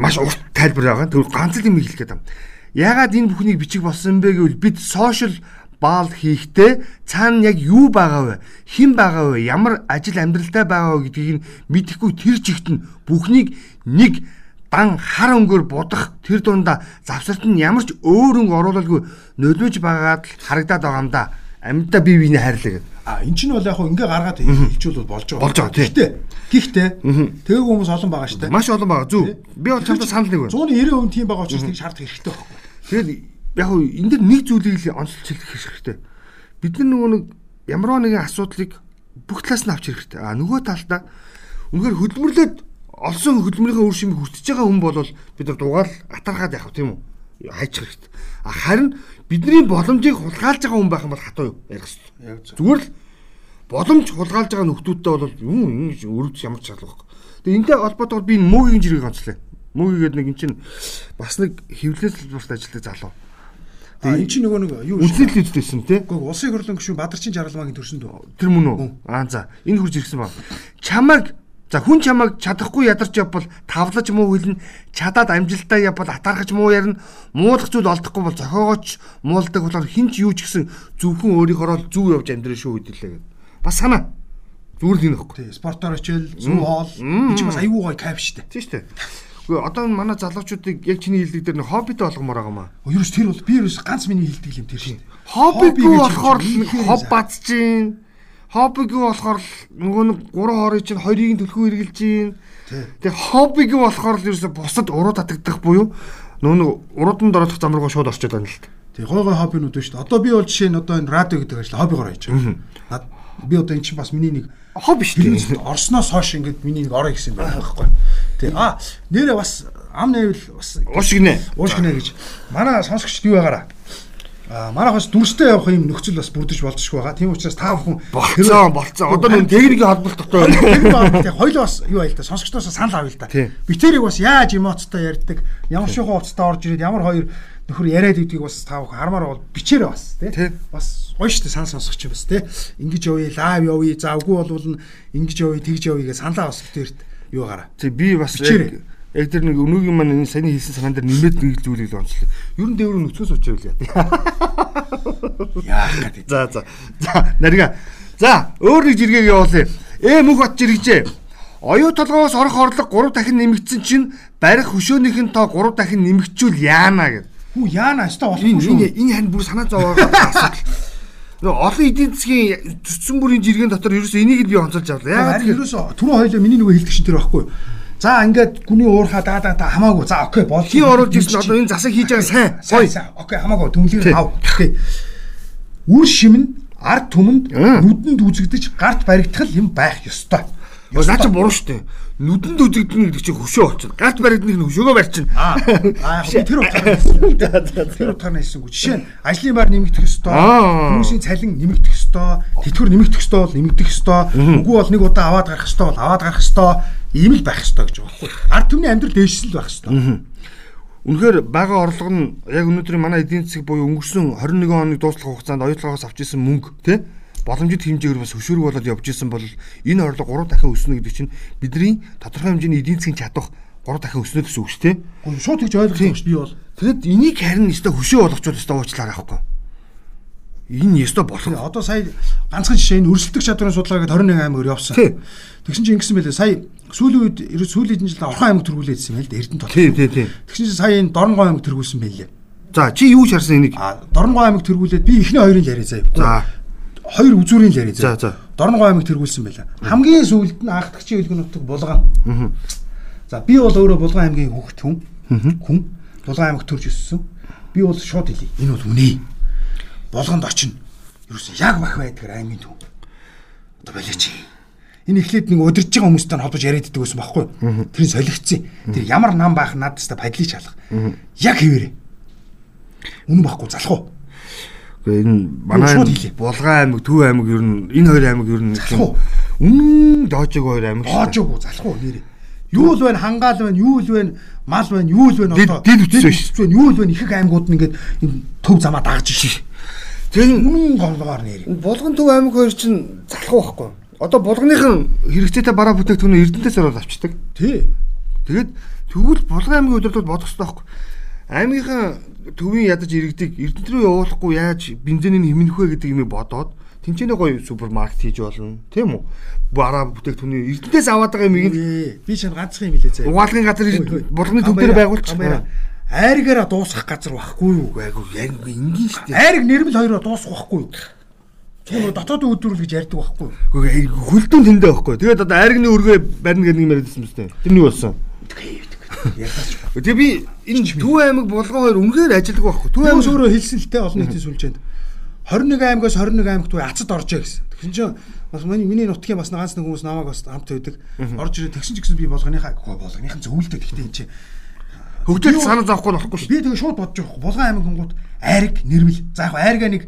Маш урт тайлбар байгаа. Тэр ганц л юм хэлэх гээд байна. Яагаад энэ бүхнийг бичих болсон бэ гэвэл бид сошиал баал хийхдээ цаана яг юу байгаа вэ? Хэн байгаа вэ? Ямар ажил амьдралтай байгаа вэ гэдгийг нь мэдэхгүй тэр чигт нь бүхнийг нэг дан хар өнгөөр будах тэр дундаа завсарт нь ямар ч өөр өнгө оруулалгүй нөлөөж байгаад л харагдаад байгаа юм да. Амьдаа бие биенээ хайрлаа гэдэг. А эн чинь бол яг хөө ингээ гаргаад хэлжүүл бол болж байгаа. Болж байгаа, тий. Гэхдээ тээг хүмүүс олон байгаа шүү дээ. Маш олон байгаа. Зүг. Би бол чамтай санал нэг байна. 190% тийм байгаа учраас тийг шаардах хэрэгтэй байхгүй. Тэгээд яг хөө энэ дэр нэг зүйлийг л онцлж хэлэх хэрэгтэй. Бид нар нөгөө нэг ямар нэгэн асуудлыг бүх талаас нь авч хэрэгтэй. А нөгөө талдаа үнэхээр хөдөлмөрлөд олсон хөдөлмөрийнхөө үр шимийг хүртэж байгаа хүн бол бид нар дугаал атархаад явах тийм үү? Хайчих хэрэгтэй. А харин бидний боломжийг хулгайлж байгаа хүн байх юм бол хатуу юу ярих хэрэгтэй. Зүгээр л боломж хулгайлж байгаа нөхдүүдтэй бол юм ингэж өрөвч ямар ч шалгах. Тэгээ энтэй холбоотойгоор би энэ мөгийн жиргэг онцлоо. Мөгийн гэдэг нэг эн чинь бас нэг хөвлөлт салбарт ажилладаг залуу. А эн чинь нөгөө нэг юу Үндэслэл хийдсэн тий. Гэхдээ улсын хурлын гишүүн Бадарчин Жаргалмаагийн төрсөн дөө. Тэр мөн үү? Аа за. Энэ хурж ирсэн ба. Чамайг за хүн чамайг чадахгүй ядарч явбал тавлаж муу хэлнэ. Чадаад амжилтаа явбал атархаж муу ярина. Муулах зүйл олдохгүй бол зохиогооч муулдаг болохоор хинч юу ч гэсэн зөвхөн өөрийнхөө л зүв явж амьдрын шүү хэдэлээ гэдэг. Бас санаа. Зүгээр л энэ ихгүй. Тий, спортоор очил, зүү хоол. Энд чинь бас аюу гой кайф штэ. Тийм шүү дээ. Гэхдээ одоо манай залуучуудыг яг чиний хэлдэг дээр нэг хоббитэй болгомоор байгаа маа. Ерөөс тэр бол би ерөөс ганц миний хэлдэг юм тэр штэ. Хоббигүй болохоор нэг чинь хоб бадж гин. Хоббигүй болохоор нөгөө нэг гурван хорыг чинь хоёрыг төлхөө эргэлж гин. Тэгээ хоббигүй болохоор л ерөөсө бусад уруу татагдах буюу нөгөө уруудан дороодох зам руугаа шууд орчод байна л та. Тий, гой гой хоббинууд байна штэ. Одоо би бол жишээ нь одоо энэ радио гэдэг ажил хоббигоор хийж байгаа. Би одоо эн чинь бас миний нэг Хобби шүү дээ. Орсноос хойш ингээд миний нэг орой гэсэн байх байхгүй. Тий. А нэрээ бас ам нэвэл бас Уушгинэ. уушгинэ гэж манай сонсогчд юу байгаараа. А манай хос дүрстэй явах юм нөхцөл бас бүрдэж болцсохгүй байгаа. Тийм учраас та бүхэн Болцсон, болцсон. Одоо нэг техникийн холболт дотор байна. Тэр баг хоёул бас юу айл та сонсогчдоос санал авъя л да. Тий. Битэрийг бас яаж эмоцтой ярьдаг, ямар шухан уцтай орж ирээд ямар хоёр нөхөр яриад гэдгийг бас та бүхэн хармаар бол бичээрэй бас Тий. тий. Бас гоё штэ санал сонсогч бас тий. Ингиж явъя, лайв явъя, за үгүй болвол ингэж явъя, тэгж явъя гэж саналаа бас битэрт юу гараа. Тэг би бас яг яг тэр нэг өнөөгийн маань энэ саяны хэлсэн санаан дээр нэмээд нэг зүйлийг л онцлоо. Ер нь дэврэн нөхцөөс учрал яа. Яах гэдэг. За за. За нарига. За өөр нэг жиргэг явуулъя. Ээ мөх бат жиргэжээ. Оюу толгоос орох орлого 3 дахин нэмэгдсэн чинь барих хөшөөнийх нь тоо 3 дахин нэмэгчүүл яана гэд. Хүү яана Энэ болохгүй шүү. энэ хань бүр санаа зовоогоо асуудал. Нөгөө олон эдийн засгийн төсцөн бүрийн жиргэн дотор ерөөсөө энийг л би онцолж авлаа. Яагаад Харин гэвэл ерөөсө түрүү хоёлоо миний нөгөө хэлдэг чинь тэр байхгүй юу? За ингээд гүний уурхаа даа даа даа хамаагүй. За окей бол. хин оруулж ирсэн одоо энэ засаг хийж байгаа сайн. Сайн. Окей хамаагүй түнлэг Тий. ав. Окей. Үр шимэн ард түмэнд нүдэнд үзэгдэж гарт баригдах юм байх ёстой. Наа чи буруу шүү дээ. Нүдэнд үзэгдэнэ гэдэг чинь хөшөө очил. Гарт баригдных нь хөшөөгөө барьчин. Аа тэр утгаар хэлсэн. Тэр утгаар хэлсэнгүй. Жишээ нь ажлын байр нэмэгдэх ёстой. Хүмүүсийн цалин нэмэгдэх ёстой. Тэтгэвэр нэмэгдэх ёстой бол нэмэгдэх ёстой. Үгүй бол нэг удаа аваад гарах ёстой бол аваад гарах ёстой. Ийм л байх ёстой гэж байхгүй. Ард түмний амьдрал дээшсэл байх ёстой. Үнэхээр бага орлого нь яг өнөөдрийн манай эдийн засаг буюу өнгөрсөн 21 оны дуусах хугацаанд оюутлагаас авч исэн мөнгө тий боломжит хэмжээгээр бас хөшөөрөг болоод явж исэн бол энэ орлого 3 дахин өснө гэдэг чинь бидний тодорхой хэмжээний эдийн засгийн чадвар 3 дахин өснө гэсэн үг шүү дээ. Гүн шууд тэгж ойлгох юм ш би бол. Тэгэд энийг харин өстой хөшөө болгочвол өстой уучлаарай аахгүй. Энэ өстой болох. Одоо сая ганцхан жишээ энэ өрсөлдөх чадварын судалгаа гэдэг 21 аймгаар явсан. Тий. Тэгсэн чинь ингэсэн байлээ. Сая сүүлийн үед ерөө сүүлийн хэдэн жилд Орхон аймаг төргүүлээдсэн юм л да Эрдэнэт бол. Тий, тий, тий. Тэгсэн чинь сая энэ Дорногов аймаг төргүүлсэн байлээ. За чи юу ч харсан энийг? А Дорногов аймаг төргүүлээд би эхний хоёрын яриа заяа. За. Хоёр үзүүрийн яриа За, заяа. за. Дорногов аймаг тэргүүлсэн байлаа. Хамгийн сүүлд нь анхдагчийн үлгэн нутаг Булган. За би бол өөрөө Булган аймгийн хүүхэд хүн. Хүн Булган аймаг төрж өссөн. Би бол шууд хэлье. Энэ бол үнэ. Булганд очино. Юу ч яг бах байдгаар аймгийн төв. Одоо болооч. Энэ эхлээд нэг удирж байгаа хүмүүстэй холбож яриад иддэг байсан байхгүй юу? Тэр солигдсон. Тэр ямар нам баах надад та падлыг чалах. Яг хэвээрээ. Үнэн байхгүй залах уу? Гэхдээ энэ манай. Булган аймаг, Төв аймаг ер нь энэ хоёр аймаг ер нь Залах уу? үнэн доожиг хоёр аймаг. дээ. Хоожоогүй залах уу нэрээ. Юу л байна хангаал байна, юу л байна мал байна, юу л байна Дид- дид үтсэн шүү. юу л байна их их аймагуд нь ингээд төв замаа дагаж шээ. Тэр Үнэн гомлогоор нэрээ. Булган Төв аймаг хоёр чинь залах байхгүй. Одоо булганыхан хэрэгцээтэй бараа бүтээгдэхүүнээ Эрдэнэтээс ороод авчдаг. Тий. Тэгээд тэгвэл Булган аймгийн удирдлагад бодох хэрэгтэй байхгүй. Аймгийнхаа төвийн ядаж иргэдэг Эрдэнэт рүү явуулахгүй яаж бензинийн хэмнэх вэ гэдэг юмыг бодоод тэнцэнэ гоё супермаркет хийж болно. Тийм үү? Бараа бүтээгдэхүүний Эрдэнэтээс аваад байгаа юмыг Ээ, би чинь ганцхан юм хэлээ заяа. угаалгын газар булганы төв дээр байгуулчих. Айргаараа дуусгах газар байхгүй юу? Айгу яг энгийн шүү дээ. Айрг нэрмэл хоёроо дуусгах байхгүй юу? Чүн дотоодын өдрүүл гэж ярьдаг байхгүй юу? Хөлтөн тэндээ байхгүй. Тэгээд одоо айргны өргөө барина гэдэг юм яриадсан мэт. Тэрний болсон. Яртаач. Тэгээ би энэ Төв аймаг булган хоёр үнэхээр ажилдаг байхгүй. Төв аймаг өөрөө хэлсэн л те олон нийтийн сүлжээнд 21 аймагаас 21 аймагт үе ацад оржээ гэсэн. Тэгсэн чинь бас миний миний нутгийн бас ганц нэг хүмүүс намайг бас хамт байдаг. Орж ирээ тэгсэн ч гэсэн би болгоныхаа болгоныхан зөвлөлтөө тэгтээ энэ чинь хөгжил санаа зовхгүй болохгүй шүү. Би тэгээ шууд бодож байгаа. Булган аймаг гингууд айраг нэрмэл. За яг айргаа нэг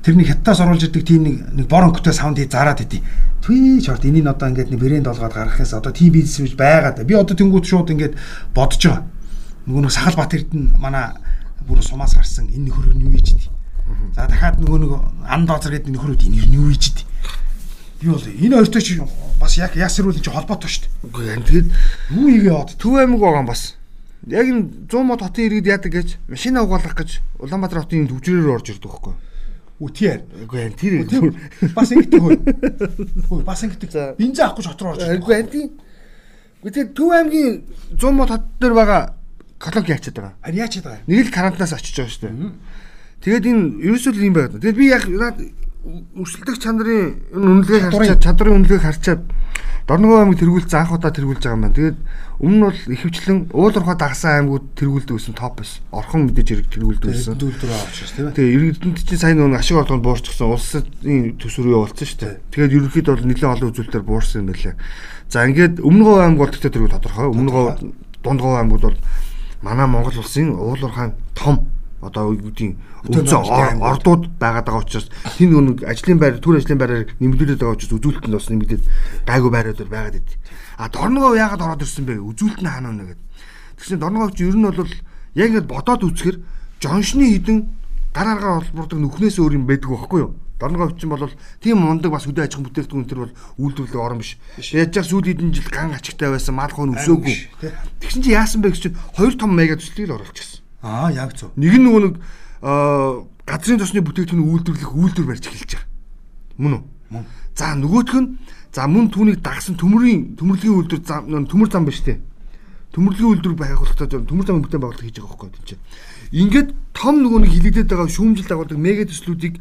тэрний хятадаас оруулж ирдэг тийм нэг нэг боронктой саунд хий зараад идэв. Түи чорт энийг одоо ингээд нэг брэнд олгоод гаргахаас одоо тийм бизнес үүж байгаа да. Би одоо тэнгууд шууд ингээд бодож байгаа. Нөгөө нэг Сахал Бат Эрдэнэ манай бүр сумаас гарсан энэ нөхөр нь юу ийж дээ. За дахиад нөгөө нэг ан дооцор гэдэг нөхрүүд энэ нь юу ийж дээ. Би бол энэ хоёртой чи бас яг ясруулын чи холбоотой шүү дээ. Үгүй энэ тэгээд Юу игээ од. Төв аймаг байгаа юм бас. Яг энэ 100 мод хотын иргэд яадаг гэж машина угаалгах гэж Улаанбаатар хотын төвчрээр орж ирдэг байхгүй. Үтээр. Үгүй энэ тэр Тийм. Бас ингэдэг хөө. Хөө бас ингэдэг. Бензин авахгүй хот руу орж ирдэг. Үгүй энэ тийм. Гэхдээ Төв аймгийн 100 мод хот дээр байгаа колонк яачаад байгаа. Харин яачаад байгаа? Нэг л карантинаас очиж байгаа шүү дээ. Тэгээд энэ ерөөсөө л юм байна. Тэгээд би яг өрсөлдөх чанарын энэ үнэлгээг харчаад чадрын үнэлгээг харчаад Дорногов аймаг тэргүүлж анх удаа тэргүүлж байгаа юм байна. Тэгээд өмнө нь бол ихэвчлэн уул уурхай дагсан аймагуд тэргүүлдэг байсан топ байсан. Орхон мэдээж хэрэг тэргүүлдэг байсан. Дүүлдөрөө авчихсан тийм ээ. Тэгээ иргэдэнд чинь сайн нэг ашиг орлогод буурчихсан улсын төсвөр юу болсон шүү дээ. Тэгээд ерөнхийдөө бол нэлээд олон үзүүлэлтээр буурсан юм байлаа. За ингээд өмнөгов аймаг бол тэгтээ тэргүй тодорхой. Өмнөгов дундгов аймагуд бол манай Монгол улсын уул уурхай том одоо гэдгийг өвцөн ордууд байгаад байгаа учраас тийм нэг ажлын байр төр ажлын байраар нэмэгдүүлээд байгаа учраас үзүүлэлт нь бас нэмэгдээд гайгүй байрууд байгаад идэв. А Дорногов яагаад ороод ирсэн бэ? Үзүүлэлт нь хаана вэ гэдэг. Тэгсэн Дорногов чи ер нь бол яг ингэ бодоод үзэхэр Жоншны хідэн гараараа холбогддог нүхнээс өөр юм байдаг байхгүй юу? Дорногов чинь бол тийм мундаг бас хөдөө аж ахуйн бүтээгдэхүүн төр бол үйлдвэрлэх орон биш. Яаж яг сүүл хэдэн жил ган ачигтай байсан мал хоон өсөөгүй. Тэгсэн чи яасан бэ гэж чинь хоёр том мега төслийг л оруулчихсан. Аа яг зөв. Нэг нь нөгөө нэг газрын тосны бүтээгдэхүүн үйлдвэрлэх үйлдвэр барьж эхэлж байгаа. Мөн үү? За нөгөөх нь за мөн түүнийг дагсан төмөрийн төмөрлөгийн үйлдвэр зам төмөр зам ба штэ. Төмөрлөгийн үйлдвэр байгуулалтад төмөр замын бүтээн байгуулалт хийж байгаа байхгүй тийм чинь. Ингээд том нөгөө нэг хилэгдээд байгаа шүүмжил дагуулдаг мега төслүүдийг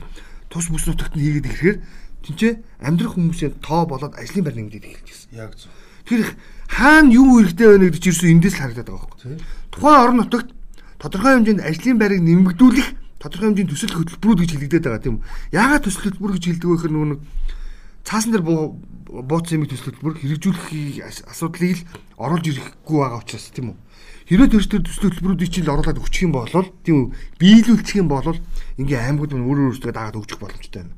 тус бүс нутагт нь хийгээд ирэхээр тэнцээ амьдрах хүмүүсийн тоо болоод ажлын байр нэмэгдээд эхэлчихсэн. Яг зөв. Тэр хаана юу хэрэгтэй байна гэдэг чинь ерөөсөө эндээс л харагдаад байгаа байхгүй. Тухайн орон нутагт тодорхой хэмжээнд ажлын байрыг нэмэгдүүлэх тодорхой хэмжээний төсөл хөтөлбөрүүд гэж хэлэгдээд байгаа тийм үү. Яагаад төсөл хөтөлбөр гэж хэлдэг вэ гэхээр нөгөө нэг цаасан дээр буу- бууцсан юм төсөл хөтөлбөр хэрэгжүүлэх ас- асуудлыг л оруулж ирэхгүй байгаа учраас тийм үү. Хэрвээ тэр төр төсөл хөтөлбөрүүдийг чинь л оруулаад өгчих юм бол тийм үү. Биелүүлчих юм бол ингээ аймагуд нь өөрөө өөрсдөө дагаад өгчих боломжтой байна.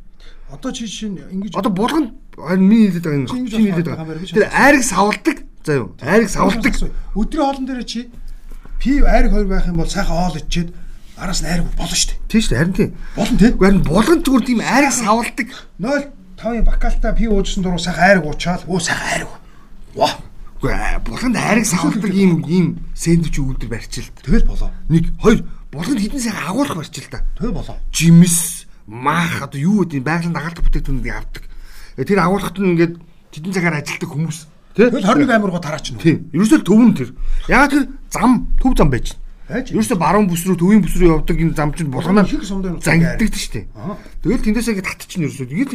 Одоо чи шин ингэж Одоо булганд миний хэлээд байгаа юм. ингэж Чи хэлээд байгаа. Тэр айрыг савладаг. За юу? Айрыг савладаг. Өдрийн хоолн дээр чи пи айрг хоёр байх юм бол сайхан хоол ичээд араас нь айрг болно шүү дээ. Тийм шүү дээ. Харин тийм. Болно тий. Харин булганд зүгээр тийм айрыг савладаг. 0.5-ын бакалта пи уужсан дуруу сайхан айрг уучаал. Өө сайхан айрг. Ваа. Үгүй ээ, булганд айрыг савладаг ийм ийм сэндвич өгүүлдэг барьчил. Тэгэл болоо. Нэг хоёр булганд хитэн сайхан агуулах барьчил та. Тэгэл болоо. Жимс, маах одоо юу гэдэг байгалийн дагалдах бүтээгдэхүүнийг авдаг. Э, Тэр агуулгад нь ингээд тэдэн цагаар ажилтдаг хүмүүс. Тэ? Тэгэл 21 аймаг руу тараач нь. Тийм. Ерөөсөө төв нь тэр. Ягаад тэр зам төв зам байж. Хайж. Ерөөсө баруун бүс рүү төвийн бүс рүү явдаг энэ зам чинь сумдаа зангиддаг шүү дээ. Тэгэл тэндээсээ ингэ татчихна ерөөсө. Тэгээд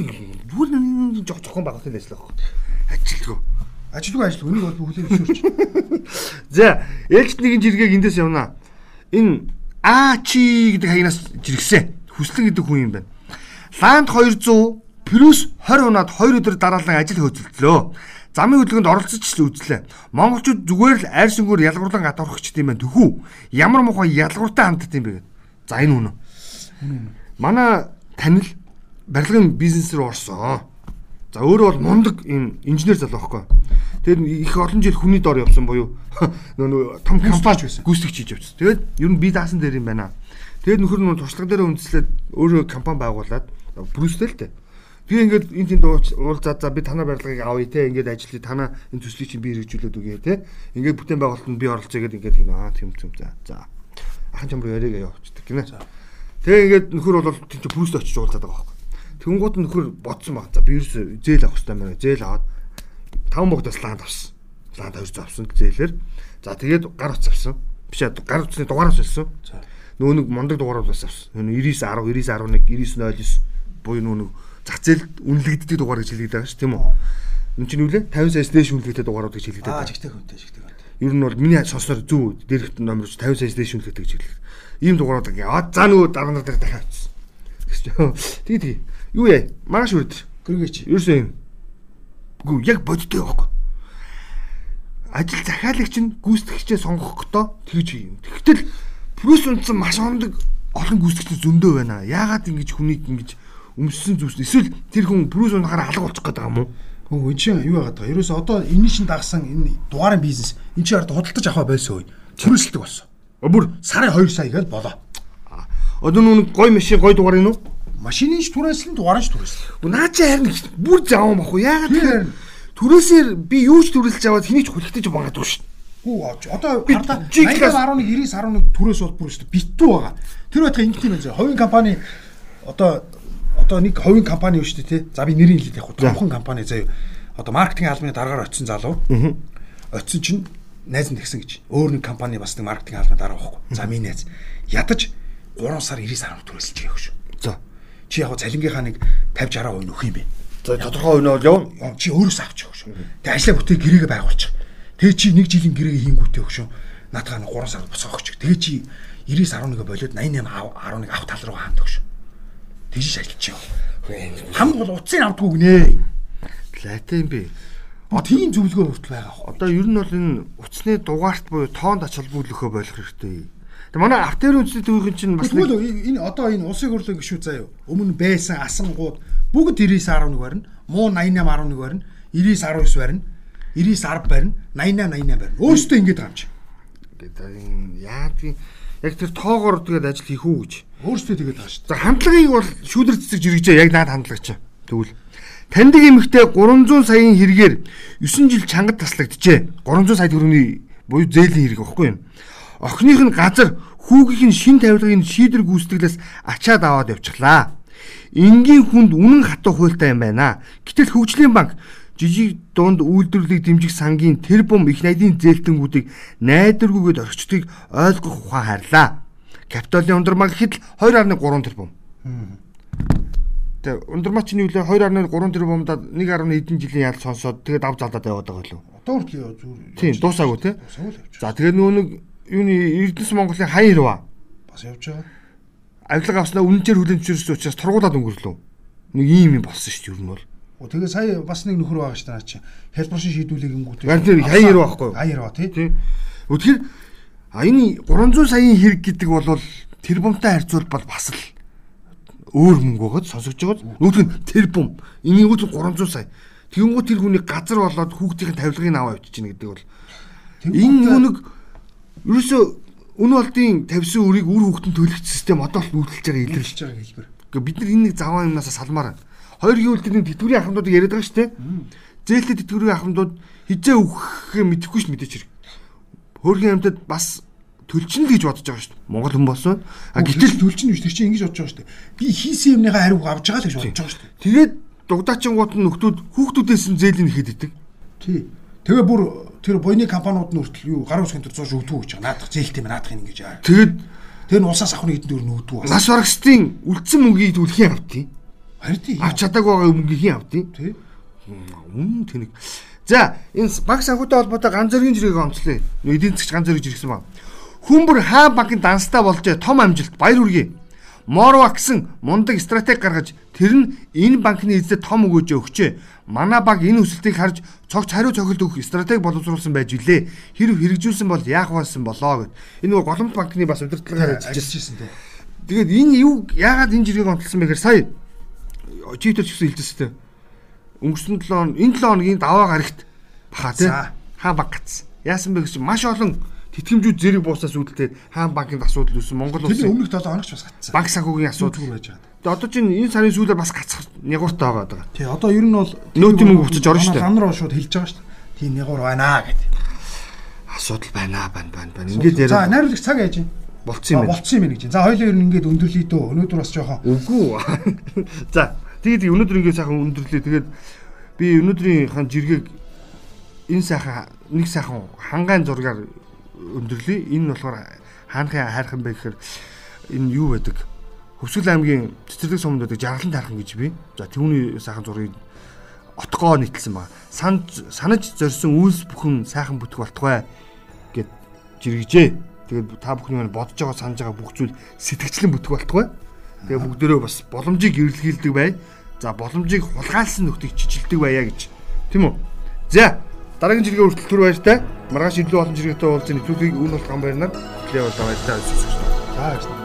бүр нэг жоо жоохон багтал ажиллах байхгүй. Ажилтгүй. Ажилгүй ажил үнийг бол бүгдээ зөвшөөрч. За, ээлжид нэгэн жиргэг эндээс явна. Энэ А чи гэдэг хаягнаас жиргсэн. Хүслэн гэдэг хүн юм байна. Ланд 200 плюс 20 унаад 2 өдөр дараалан ажил хөөцөлдлөө. Замын хөдөлгөөнд оролцож ч үзлээ. Монголчууд зүгээр л айр сүнгөөр ялгуурлан гадуурхагчд юм байна төхүү. Ямар муухай ялгууртай ханддаг юм бэ гэд. За энэ үнэ. Манай танил барилгын бизнес рүү орсон. За өөрөө бол мундаг юм инженер залуу байхгүй. Тэгээд их олон жил хүний дор явсан буюу нөө том компани байсан. гүйцэтгэж хийж явчихсан. Тэгээд ер нь би даасан дээр юм байна. Тэгээд нөхөр нөө туршлага дээр үндэслээд өөрөө компани байгуулад Брюстэй л дээ. Тэгээ ингээд энэ тэнд уулзаад за би танаа барилгыг авъя те ингээд ажиллая танаа энэ төслийг чинь би хэрэгжүүлээд үгүй те. Ингээд бүтээн байгуулалтанд би оролцъё гэдэг ингээд тийм аа тийм тийм за. За. Ахын чамруу яриаг явуулчихдаг гинэ. Тэгээ ингээд нөхөр бол тийм чинь Брюст очиж уулзаад байгаа байхгүй. Тэнгууд нь нөхөр бодсон баг. За би ерөөс зээл авах хэрэгтэй байна. Зээл аваад таван богдоос ланд авсан. Ланд 200 авсан зээлэр. За тэгээд гар утас авсан. Биш аа гар утасны дугаараас олсон. За. Нөө нэг мондөг дугаараас авсан. Нөө 99 10 99 11 9909 буюу нөө нэг зах зээл үнэлэгддэг дугаар гэж хэлэгдэж байгаа ш тийм үү? Энд чинь үлээ 50 саяас дээш үнэлэгддэг дугаарууд гэж хэлэгдэж Аа байгаа. жигтэй хүнтэй жигтэй хүнтэй. Ер нь бол миний сонсноор зөв дээрх номерч 50 саяас дээш үнэлэгддэг гэж хэлдэг. Ийм дугаарууд аа за нөгөө дараа нар дээр дахиад авчихсан. Тэгээ тэгээ. Юу яа? Маш үрд. Гэргээч. Ерөөсөө юм. Гү яг бодтой байхгүй. Ажил захиалагч нь гүйцэтгэгчээ сонгохдоо тэгж юм. Тэгтэл плюс унтсан маш ондог олон гүйцэтгэгч зөндөө байна. Яагаад ингэж хүнийг ингэж өмссөн зүс эсвэл тэр хүн плюс унахаар алга болчих гээд байгаа юм уу? Хөө энэ чинь юу яагаад байгаа. Ерөөсө одоо энэ шин дагсан энэ дугаарын бизнес энэ чинь ард худалдаж авах байсан үе. Төрөлсөлдөг болсон. Бүр Сарын 2 сая гээд болоо. одоо нүг гой машин гой дугаар юм уу? Машины ш түрээслэн дугаарч түрээслэн. Наа чи харин бүр заван бахгүй. Яагаад Тэр тэгэхээр түрээсээр би юу ч түрүүлж аваад хэний ч хулигтаж магадгүй шүү. Хүү авч. Одоо хардаа жиглээс- 11 99 11 түрээс бол бүр өстө битүү байгаа. Тэр байтга ингэ тийм байна. Ховын компани одоо одоо нэг ховын компани юу шүү дээ тий. За би нэрийг хэлээд яг томхон компани заяа. Одоо маркетинг албаны дараагаар очисон залуу. Очисон чинь найз нь тэгсэн гэж. Өөр нэг компани бас нэг маркетинг албаны дараа байхгүй. За минь найз ядаж 3 сар 99 11 түрээсэлж явах шүү. За. Чи яг цалингийнхаа нэг 50 60% нөх юм бэ. За тодорхой үнэ бол явна. Чи өөрөөсөө авчих өгш. Тэгээ ажлаа бүтээ гэрээгээ байгуулчих. Тэгээ чи нэг жилийн гэрээгээ хийнгүүтээ өгш. Наадгаа нэг 3 сар босгоогч. Тэгээ чи 99 11 болоод 88 11 авах тал руу хаанд өгш. Тэгж байгаа. Хамд бол утсыг авдгүй гинэ. Юм бэ. А тийм зөвлөгөө хүртэл байгаа. Одоо ер нь бол энэ утасны дугаарт буюу тоонд ач холбогдлохоо болох хэрэгтэй. Тэгээ манай автер үндэсний төвийн чинь бас нэг энэ одоо энэ улсын хурлын гишүүд заяа. Өмнө байсан асангууд бүгд 99 11 барина. Муу 88 11 барина. 99 19 барина. 99 10 барина. 88 88 барина. Өөрөөсөө ингэж байгаа юм чи. яадгийн яг тэр тоогоор тэгээд ажил хийх үү гэж. Өөрөөсөө тэгээд байгаа шүү. За хандлагыг бол шүүдэр цэцэг жиргэжээ яг наад хандлагч. Тэгвэл таньдаг эмэгтэй 300 саяын хэрэгээр 9 жил чангад таслагдчихэ. 300 сая төгрөгийн буюу зээлийн хэрэг багхгүй юу? Охиных нь газар хүүгийн шин тавилгын шийдэр гүйцэтгэлээс ачаад аваад явчихлаа. Энгийн хүнд үнэн хатуу хуйлтай юм байна. Гэтэл хөгжлийн банк жижиг дунд үйлдвэрлэлийг дэмжих сангийн тэр бум их найдын зээлтэнгүүдийг найдваргүйгээд орчдгийг ойлгох ухаан харлаа. Капиталын ундрмаа гэхэд 2.3 тэрбум. Тэгээ ундрмаа чинь юу лээ 2.3 тэрбумдаа 1.1 хэдэн жилийн ял сонсоод тэгээд ав залдаад яваад байгаа лөө. Одоо хүртэл зүгээр. Тийм дуусаагүй тий. За тэгээд нөгөө нэг юуны Эрдэнэс Монголын хаян хэрвээ Бас явж байгаа. авилга авснаа үнэнчээр хүлэмжшэрсэн учраас тургуулад өнгөрлөө. Нэг ийм юм болсон шүү дээ ер нь бол. Тэгээ сая бас нэг нөхөр байгаа шүү дээ наа чи. Хэлбэр шин. Гард тэр хаян хэрвээ байхгүй юу? Хаян хэрвээ тий. Тэгэхээр а энэ 300 саяын хэрэг гэдэг бол тэрбумтай харьцуулбал бас л өөр мөнгө байгаад сонсогдож байгаа. Нөгөөх нь тэрбум. Энийг үл 300 сая. Тэгэнгүүт тэр хүний газар болоод хүүхдийн тавилгыг аваа авчиж чинь гэдэг бол энэ нэг ерөөсөө өнөө болдын тавьсан үрийг үр хүүхдэн төлөх систем одоо л нүүдэлж байгаа илэрч. байгаа хэлбэр. Гэхдээ бид нар энэ нэг заваа юмнасаа салмаар байна. Хоёр гэвэл тэр тэтгэврийн ахмадуудыг яриад байгаа шүү дээ. Зээлтэй тэтгэврийн ахмадууд хизээ өгөх мэдэхгүй шүү мэдээч хэрэг. Хөөргийн амьтад бас төлчин л гэж бодож байгаа шүү дээ. Монгол хүн болсон. А Гэтэл гэтэл төлч нь биш тэр чинь ингэж бодож байгаа шүү дээ. Би хийсэн юмныхаа хариуг авч байгаа л гэж бодож байгаа шүү дээ. тэгээд дугдаачингууд нь нөхдүүд хүүхдүүдээс нь зээлийн ихэд идэг. Тий. Тэгээ бүр тэр буйны компаниуд нь хүртэл юу гар усгийн төр 100 өгдөг гэж. Наадах зээлтэй мэ наадах ингэж яа. Тэгэд Тэр нь улсаас авах нэг дөр бас. нас барагчдын үлдсэн мөнгийг түлхийн авдیں۔ Харин тийм. Авч чадаагүй байгаа мөнгийг хийн авдیں۔ тий. Үн тэнэг. За энэ банк санхүүтэй холбоотой ганц зэргийн жиргэг онцлоо. Эдийн засгч ганц зэрэг жиргсэн байна. Хүн бүр хаа банкын данстай болжээ том амжилт баяр хүргэе. Морва гэсэн мундаг стратеги гаргаж тэр нь энэ банкны эзэд том өгөөж өгчээ. Манай банк энэ өсөлтийг харж цогц хариу цохилт өгөх стратеги боловсруулсан байж билээ. Хэрв хэрэгжүүлсэн бол яах байсан болоо гэд. Энэ нөгөө голомт банкны бас удирдлагаар ажиллаж ажиллажсэн тий. Тэгээд энэ юу яагаад энэ жиргэг онцлсан бэ гэхээр сая читер ч гэсэн тест. Өнгөрсөн 7 он энэ 7 хоногийн даваа гарагт баха тий. За. Хаан банк гацсан. Яасан бэ гэж маш олон тэтгэмжүүд зэрэг бууснаас үүдэлтэй хаан банкнд асуудал үүссэн. Монгол улсын өмнөх 7 хоногч бас гатсан. банк санхүүгийн асуудал. Байж байгаа. Тэгээд одоо чинь энэ сарын сүүлээр бас гацах нягууртай байгаа даа. Тий, одоо ер нь бол Нөөтийн мөнгө буцаж орно шүү дээ. Гам руу шууд хэлж байгаа шүү дээ. Тийм ягуур байна гэдэг. Асуудал байна байна байна байна. Ингээд За, яриад найруулагч цаг яаж юм? болцсон юм байна. Болцсон юм байна гэж. За, хоёлоо ер нь ингээд өндөрлөе дөө. Өнөөдөр бас жоохон Үгүй. За тэгээд өнөөдөр ингээд сайхан өндөрлөө. Тэгээд би өнөөдрийн хан жиргэг энэ сайхан нэг сайхан хангаан зургаар өндөрлөе. Энэ болохоор хаанхын хайрхан бэ гэхээр энэ юу байдаг? Хөвсгөл аймгийн цэцэрлэг сумд байдаг жаргалан тайрхан гэж би. За түүний сайхан зургийг отгоо нийтэлсэн байна. Сан санаж зорьсон үйлс бүхэн сайхан бүтэх болтугай гэд жиргэжээ. Тэгээд та бүхний маань бодож байгаа санаж байгаа бүх зүйл сэтгэгчлэн бүтэх болтугай. Тэгээ бүгдөө бас боломжийг эвлэлгээлдэг бай. За боломжийг хулгайлсан нөхдийг чижилдэг байя гэж. Тийм үү? За дараагийн жиргээ хүртэл түр баяртай. Маргааш илүү олон жиргээтэй уулзсан нэвтрүүлгийг үн болох гам байрнаар хэлээ болоо баяртай. За,